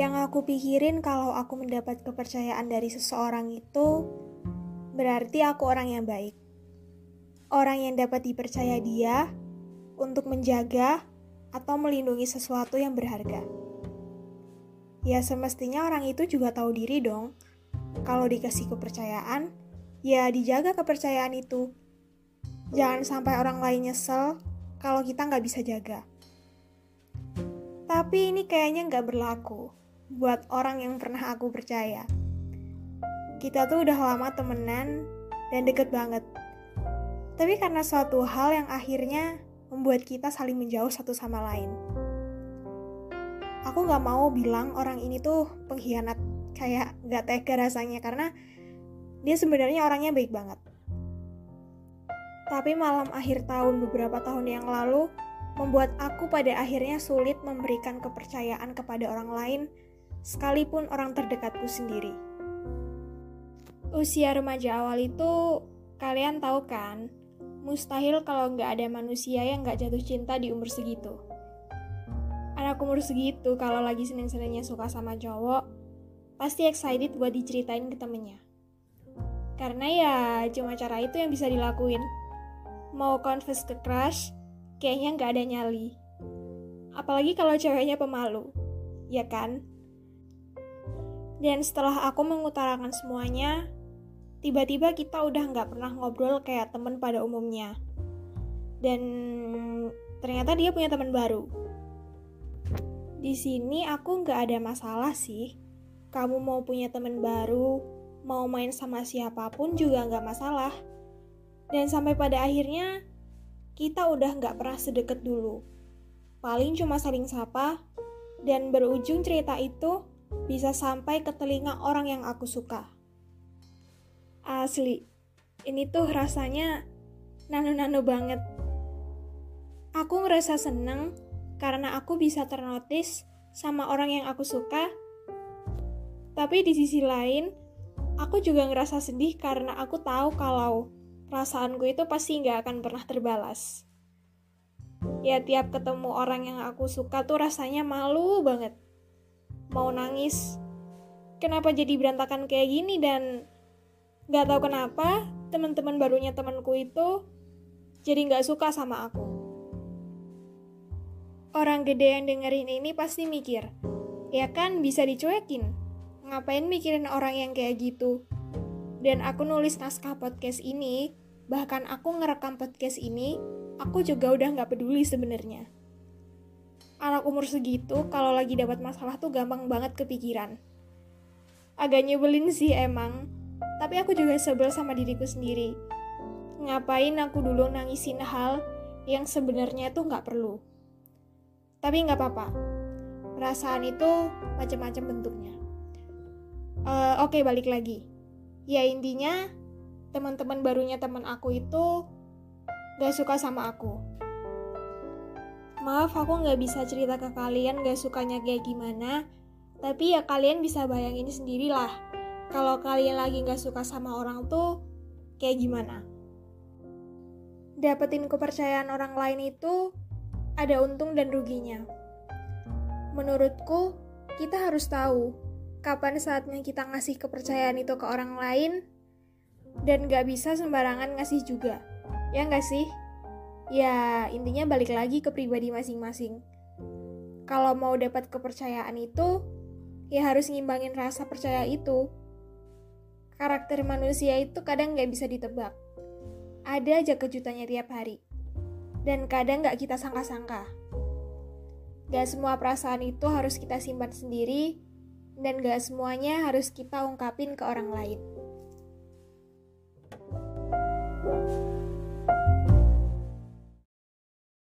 Yang aku pikirin kalau aku mendapat kepercayaan dari seseorang itu berarti aku orang yang baik. Orang yang dapat dipercaya dia untuk menjaga atau melindungi sesuatu yang berharga. Ya semestinya orang itu juga tahu diri dong. Kalau dikasih kepercayaan, ya dijaga kepercayaan itu. Jangan sampai orang lain nyesel kalau kita nggak bisa jaga. Tapi ini kayaknya nggak berlaku buat orang yang pernah aku percaya. Kita tuh udah lama temenan dan deket banget. Tapi karena suatu hal yang akhirnya membuat kita saling menjauh satu sama lain. Aku gak mau bilang orang ini tuh pengkhianat, kayak gak tega rasanya karena dia sebenarnya orangnya baik banget. Tapi malam akhir tahun beberapa tahun yang lalu membuat aku pada akhirnya sulit memberikan kepercayaan kepada orang lain sekalipun orang terdekatku sendiri. Usia remaja awal itu, kalian tahu kan, mustahil kalau nggak ada manusia yang nggak jatuh cinta di umur segitu. Anak umur segitu kalau lagi seneng-senengnya suka sama cowok, pasti excited buat diceritain ke temennya. Karena ya cuma cara itu yang bisa dilakuin. Mau confess ke crush, kayaknya nggak ada nyali. Apalagi kalau ceweknya pemalu, ya kan? Dan setelah aku mengutarakan semuanya, tiba-tiba kita udah nggak pernah ngobrol kayak temen pada umumnya. Dan ternyata dia punya teman baru. Di sini aku nggak ada masalah sih. Kamu mau punya teman baru, mau main sama siapa pun juga nggak masalah. Dan sampai pada akhirnya, kita udah nggak pernah sedekat dulu. Paling cuma saling sapa, dan berujung cerita itu bisa sampai ke telinga orang yang aku suka. Asli, ini tuh rasanya nano-nano banget. Aku ngerasa seneng karena aku bisa ternotis sama orang yang aku suka. Tapi di sisi lain, aku juga ngerasa sedih karena aku tahu kalau perasaanku itu pasti nggak akan pernah terbalas. Ya tiap ketemu orang yang aku suka tuh rasanya malu banget mau nangis kenapa jadi berantakan kayak gini dan nggak tahu kenapa teman-teman barunya temanku itu jadi nggak suka sama aku. Orang gede yang dengerin ini pasti mikir, ya kan bisa dicuekin. Ngapain mikirin orang yang kayak gitu? Dan aku nulis naskah podcast ini, bahkan aku ngerekam podcast ini, aku juga udah nggak peduli sebenarnya anak umur segitu kalau lagi dapat masalah tuh gampang banget kepikiran. Agak nyebelin sih emang, tapi aku juga sebel sama diriku sendiri. Ngapain aku dulu nangisin hal yang sebenarnya tuh nggak perlu. Tapi nggak apa-apa, perasaan itu macam-macam bentuknya. Uh, Oke, okay, balik lagi. Ya intinya, teman-teman barunya teman aku itu gak suka sama aku Maaf aku nggak bisa cerita ke kalian gak sukanya kayak gimana, tapi ya kalian bisa bayangin sendirilah. Kalau kalian lagi gak suka sama orang tuh, kayak gimana? Dapetin kepercayaan orang lain itu ada untung dan ruginya. Menurutku, kita harus tahu kapan saatnya kita ngasih kepercayaan itu ke orang lain dan gak bisa sembarangan ngasih juga. Ya nggak sih? Ya intinya balik lagi ke pribadi masing-masing. Kalau mau dapat kepercayaan itu, ya harus ngimbangin rasa percaya itu. Karakter manusia itu kadang nggak bisa ditebak. Ada aja kejutannya tiap hari. Dan kadang nggak kita sangka-sangka. Gak semua perasaan itu harus kita simpan sendiri, dan gak semuanya harus kita ungkapin ke orang lain.